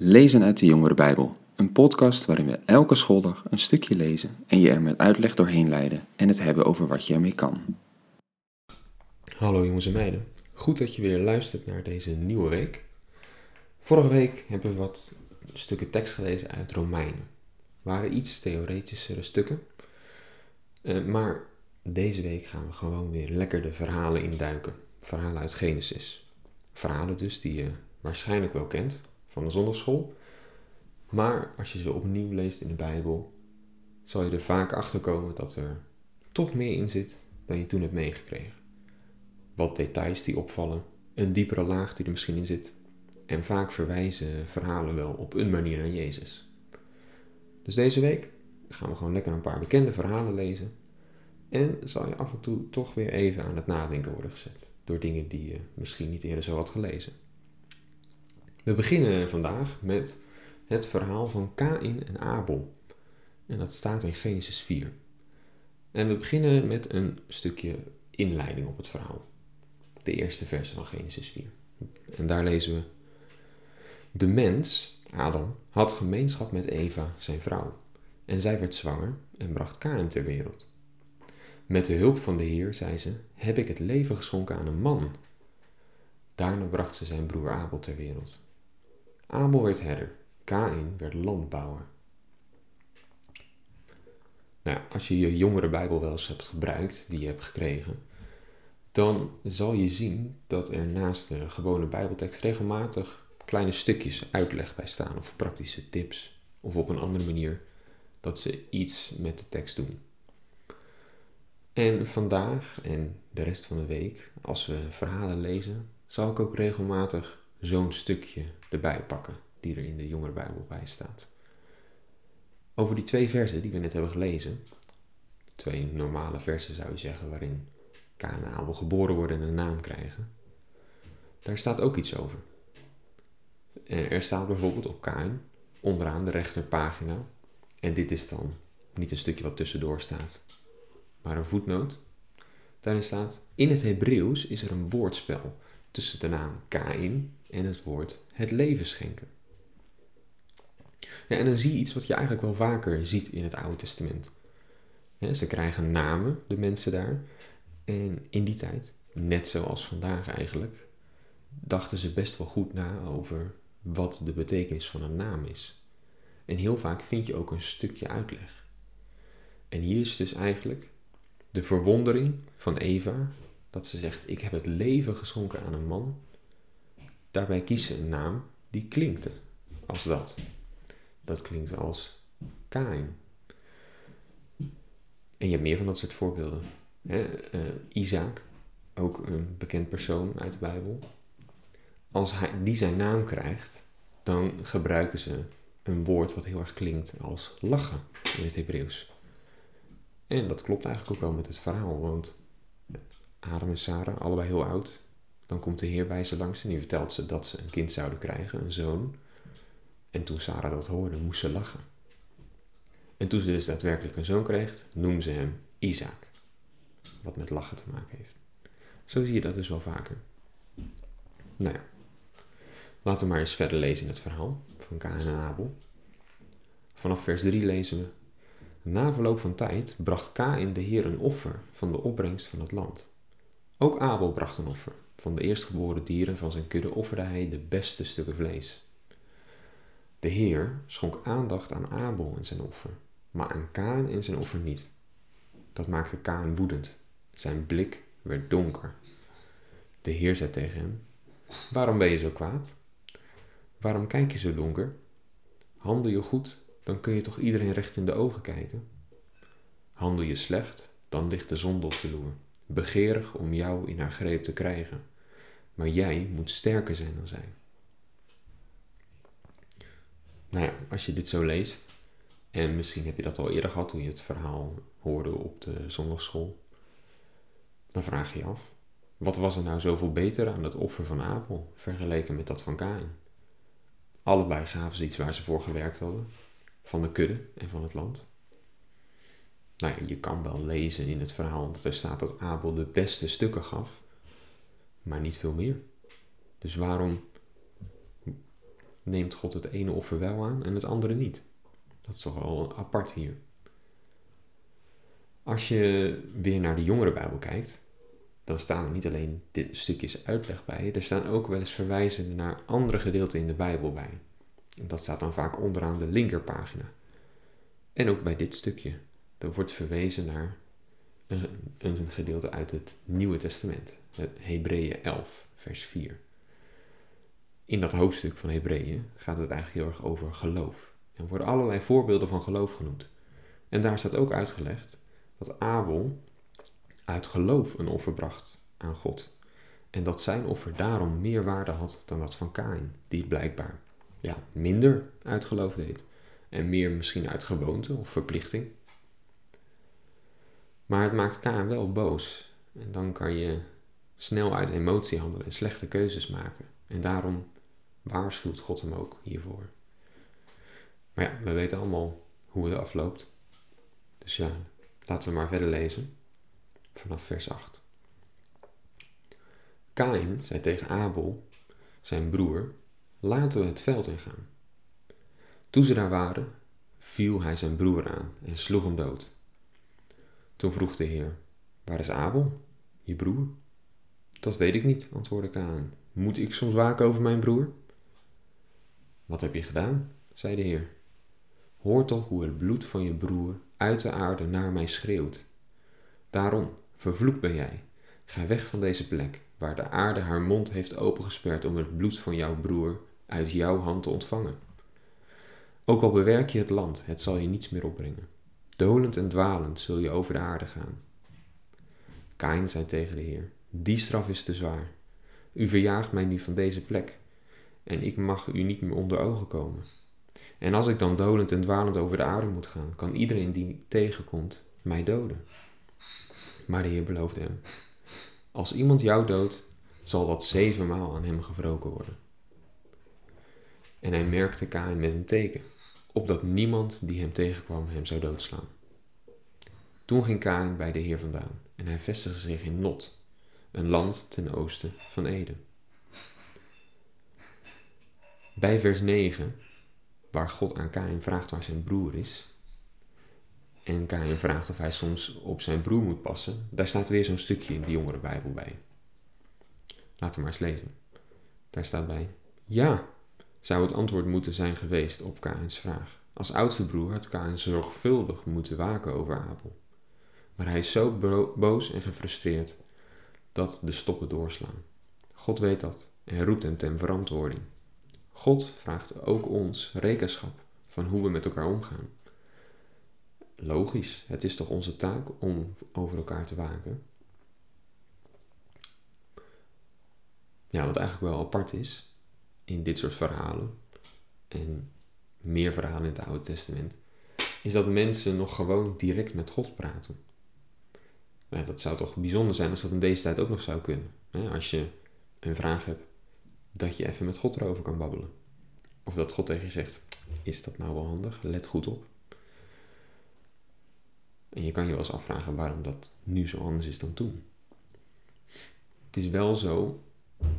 Lezen uit de Jongere Bijbel, een podcast waarin we elke schooldag een stukje lezen en je er met uitleg doorheen leiden en het hebben over wat je ermee kan. Hallo jongens en meiden, goed dat je weer luistert naar deze nieuwe week. Vorige week hebben we wat stukken tekst gelezen uit Romeinen. Waren iets theoretischere stukken, uh, maar deze week gaan we gewoon weer lekker de verhalen induiken. Verhalen uit Genesis. Verhalen dus die je waarschijnlijk wel kent van de zondagschool. Maar als je ze opnieuw leest in de Bijbel, zal je er vaak achter komen dat er toch meer in zit dan je toen hebt meegekregen. Wat details die opvallen, een diepere laag die er misschien in zit. En vaak verwijzen verhalen wel op een manier naar Jezus. Dus deze week gaan we gewoon lekker een paar bekende verhalen lezen. En zal je af en toe toch weer even aan het nadenken worden gezet. Door dingen die je misschien niet eerder zo had gelezen. We beginnen vandaag met het verhaal van Kain en Abel. En dat staat in Genesis 4. En we beginnen met een stukje inleiding op het verhaal. De eerste verse van Genesis 4. En daar lezen we: De mens, Adam, had gemeenschap met Eva, zijn vrouw. En zij werd zwanger en bracht Kain ter wereld. Met de hulp van de Heer, zei ze, heb ik het leven geschonken aan een man. Daarna bracht ze zijn broer Abel ter wereld. Abel werd herder, Kain werd landbouwer. Nou, als je je jongere Bijbel wel eens hebt gebruikt, die je hebt gekregen, dan zal je zien dat er naast de gewone Bijbeltekst regelmatig kleine stukjes uitleg bij staan of praktische tips of op een andere manier dat ze iets met de tekst doen. En vandaag en de rest van de week, als we verhalen lezen, zal ik ook regelmatig zo'n stukje erbij pakken die er in de Jongere Bijbel bij staat. Over die twee versen die we net hebben gelezen, twee normale versen zou je zeggen, waarin Kaan en Abel geboren worden en een naam krijgen, daar staat ook iets over. Er staat bijvoorbeeld op Kain, onderaan de rechterpagina, en dit is dan niet een stukje wat tussendoor staat, maar een voetnoot. Daarin staat, in het Hebreeuws is er een woordspel tussen de naam Kain en het woord het leven schenken. Ja, en dan zie je iets wat je eigenlijk wel vaker ziet in het Oude Testament. ze krijgen namen, de mensen daar. En in die tijd, net zoals vandaag eigenlijk, dachten ze best wel goed na over wat de betekenis van een naam is. En heel vaak vind je ook een stukje uitleg. En hier is dus eigenlijk de verwondering van Eva dat ze zegt: Ik heb het leven geschonken aan een man. Daarbij kiest ze een naam die klinkt als dat. Dat klinkt als Kain. En je hebt meer van dat soort voorbeelden. Hè? Uh, Isaac, ook een bekend persoon uit de Bijbel. Als hij, die zijn naam krijgt, dan gebruiken ze een woord wat heel erg klinkt als lachen in het Hebreeuws. En dat klopt eigenlijk ook wel met het verhaal, want Adam en Sarah, allebei heel oud, dan komt de Heer bij ze langs en die vertelt ze dat ze een kind zouden krijgen, een zoon. En toen Sarah dat hoorde, moest ze lachen. En toen ze dus daadwerkelijk een zoon kreeg, noemde ze hem Isaac. Wat met lachen te maken heeft. Zo zie je dat dus wel vaker. Nou ja, laten we maar eens verder lezen in het verhaal van Kain en Abel. Vanaf vers 3 lezen we. Na verloop van tijd bracht Kain de Heer een offer van de opbrengst van het land. Ook Abel bracht een offer. Van de eerstgeboren dieren van zijn kudde offerde hij de beste stukken vlees. De Heer schonk aandacht aan Abel en zijn offer, maar aan Kaan en zijn offer niet. Dat maakte Kaan woedend. Zijn blik werd donker. De Heer zei tegen hem: Waarom ben je zo kwaad? Waarom kijk je zo donker? Handel je goed, dan kun je toch iedereen recht in de ogen kijken? Handel je slecht, dan ligt de zonde op de loer, begeerig om jou in haar greep te krijgen. Maar jij moet sterker zijn dan zij. Nou ja, als je dit zo leest, en misschien heb je dat al eerder gehad toen je het verhaal hoorde op de zondagschool, dan vraag je je af, wat was er nou zoveel beter aan het offer van Abel vergeleken met dat van Kain? Allebei gaven ze iets waar ze voor gewerkt hadden, van de kudde en van het land. Nou ja, je kan wel lezen in het verhaal dat er staat dat Abel de beste stukken gaf, maar niet veel meer. Dus waarom neemt God het ene offer wel aan en het andere niet? Dat is toch wel apart hier. Als je weer naar de jongere Bijbel kijkt, dan staan er niet alleen dit stukjes uitleg bij, er staan ook wel eens verwijzingen naar andere gedeelten in de Bijbel bij. Dat staat dan vaak onderaan de linkerpagina. En ook bij dit stukje. Er wordt verwezen naar een, een gedeelte uit het Nieuwe Testament, Hebreeën 11, vers 4. In dat hoofdstuk van Hebreeën gaat het eigenlijk heel erg over geloof. En worden allerlei voorbeelden van geloof genoemd. En daar staat ook uitgelegd dat Abel uit geloof een offer bracht aan God. En dat zijn offer daarom meer waarde had dan dat van Kain, die het blijkbaar ja, minder uit geloof deed. En meer misschien uit gewoonte of verplichting. Maar het maakt Kain wel boos. En dan kan je snel uit emotie handelen en slechte keuzes maken. En daarom waarschuwt God hem ook hiervoor. Maar ja, we weten allemaal hoe het afloopt. Dus ja, laten we maar verder lezen. Vanaf vers 8. Kain zei tegen Abel, zijn broer, laten we het veld ingaan. Toen ze daar waren, viel hij zijn broer aan en sloeg hem dood. Toen vroeg de Heer, waar is Abel, je broer? Dat weet ik niet, antwoordde Kain. Moet ik soms waken over mijn broer? Wat heb je gedaan? zei de Heer. Hoor toch hoe het bloed van je broer uit de aarde naar mij schreeuwt. Daarom, vervloekt ben jij. Ga weg van deze plek, waar de aarde haar mond heeft opengesperd om het bloed van jouw broer uit jouw hand te ontvangen. Ook al bewerk je het land, het zal je niets meer opbrengen. Dolend en dwalend zul je over de aarde gaan. Kain zei tegen de Heer: Die straf is te zwaar. U verjaagt mij nu van deze plek, en ik mag u niet meer onder ogen komen. En als ik dan dolend en dwalend over de aarde moet gaan, kan iedereen die tegenkomt mij doden. Maar de Heer beloofde hem: Als iemand jou doodt, zal dat zevenmaal aan hem gewroken worden. En hij merkte Kain met een teken, opdat niemand die hem tegenkwam hem zou doodslaan. Toen ging Kain bij de Heer vandaan en hij vestigde zich in Not, een land ten oosten van Eden. Bij vers 9, waar God aan Kain vraagt waar zijn broer is, en Kain vraagt of hij soms op zijn broer moet passen, daar staat weer zo'n stukje in de jongere Bijbel bij. Laten we maar eens lezen. Daar staat bij: Ja, zou het antwoord moeten zijn geweest op Kains vraag. Als oudste broer had Kain zorgvuldig moeten waken over Abel. Maar hij is zo boos en gefrustreerd dat de stoppen doorslaan. God weet dat en roept hem ten verantwoording. God vraagt ook ons rekenschap van hoe we met elkaar omgaan. Logisch, het is toch onze taak om over elkaar te waken. Ja, wat eigenlijk wel apart is in dit soort verhalen en meer verhalen in het Oude Testament, is dat mensen nog gewoon direct met God praten. Ja, dat zou toch bijzonder zijn als dat in deze tijd ook nog zou kunnen. Als je een vraag hebt, dat je even met God erover kan babbelen. Of dat God tegen je zegt, is dat nou wel handig? Let goed op. En je kan je wel eens afvragen waarom dat nu zo anders is dan toen. Het is wel zo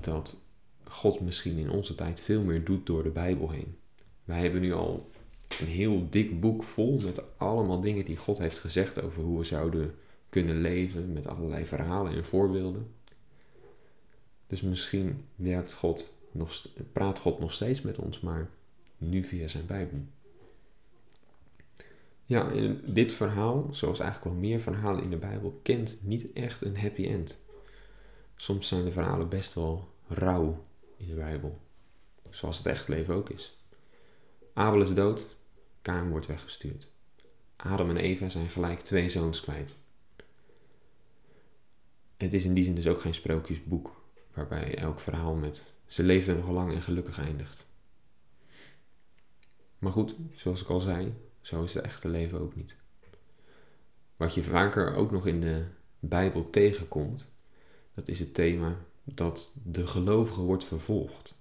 dat God misschien in onze tijd veel meer doet door de Bijbel heen. Wij hebben nu al een heel dik boek vol met allemaal dingen die God heeft gezegd over hoe we zouden kunnen leven, met allerlei verhalen en voorbeelden. Dus misschien werkt God nog, praat God nog steeds met ons, maar nu via zijn Bijbel. Ja, en dit verhaal, zoals eigenlijk wel meer verhalen in de Bijbel, kent niet echt een happy end. Soms zijn de verhalen best wel rauw in de Bijbel, zoals het echt leven ook is. Abel is dood, Kain wordt weggestuurd. Adam en Eva zijn gelijk twee zoons kwijt. Het is in die zin dus ook geen sprookjesboek, waarbij elk verhaal met ze leefden nog lang en gelukkig eindigt. Maar goed, zoals ik al zei, zo is het echte leven ook niet. Wat je vaker ook nog in de Bijbel tegenkomt, dat is het thema dat de gelovige wordt vervolgd.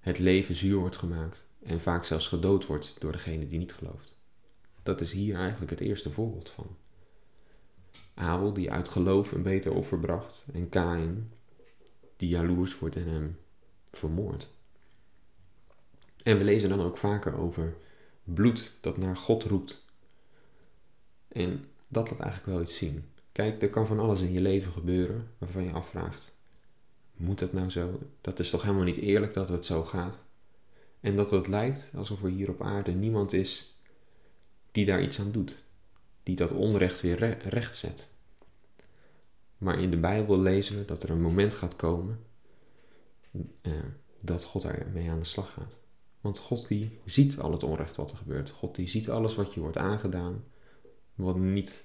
Het leven zuur wordt gemaakt en vaak zelfs gedood wordt door degene die niet gelooft. Dat is hier eigenlijk het eerste voorbeeld van. Abel die uit geloof een beter offer bracht en Kain die jaloers wordt en hem vermoordt. En we lezen dan ook vaker over bloed dat naar God roept. En dat laat eigenlijk wel iets zien. Kijk, er kan van alles in je leven gebeuren waarvan je afvraagt: moet dat nou zo? Dat is toch helemaal niet eerlijk dat het zo gaat? En dat het lijkt alsof er hier op aarde niemand is die daar iets aan doet, die dat onrecht weer recht zet. Maar in de Bijbel lezen we dat er een moment gaat komen eh, dat God ermee aan de slag gaat. Want God die ziet al het onrecht wat er gebeurt. God die ziet alles wat je wordt aangedaan, wat niet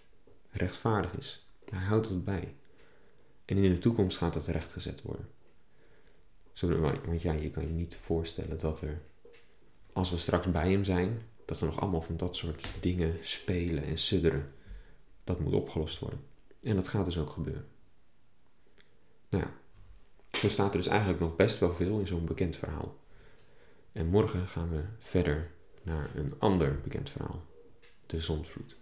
rechtvaardig is. Hij houdt het bij. En in de toekomst gaat dat rechtgezet worden. Want ja, je kan je niet voorstellen dat er, als we straks bij hem zijn, dat er nog allemaal van dat soort dingen spelen en sudderen. Dat moet opgelost worden. En dat gaat dus ook gebeuren. Nou ja, zo staat er dus eigenlijk nog best wel veel in zo'n bekend verhaal. En morgen gaan we verder naar een ander bekend verhaal, de zondvloed.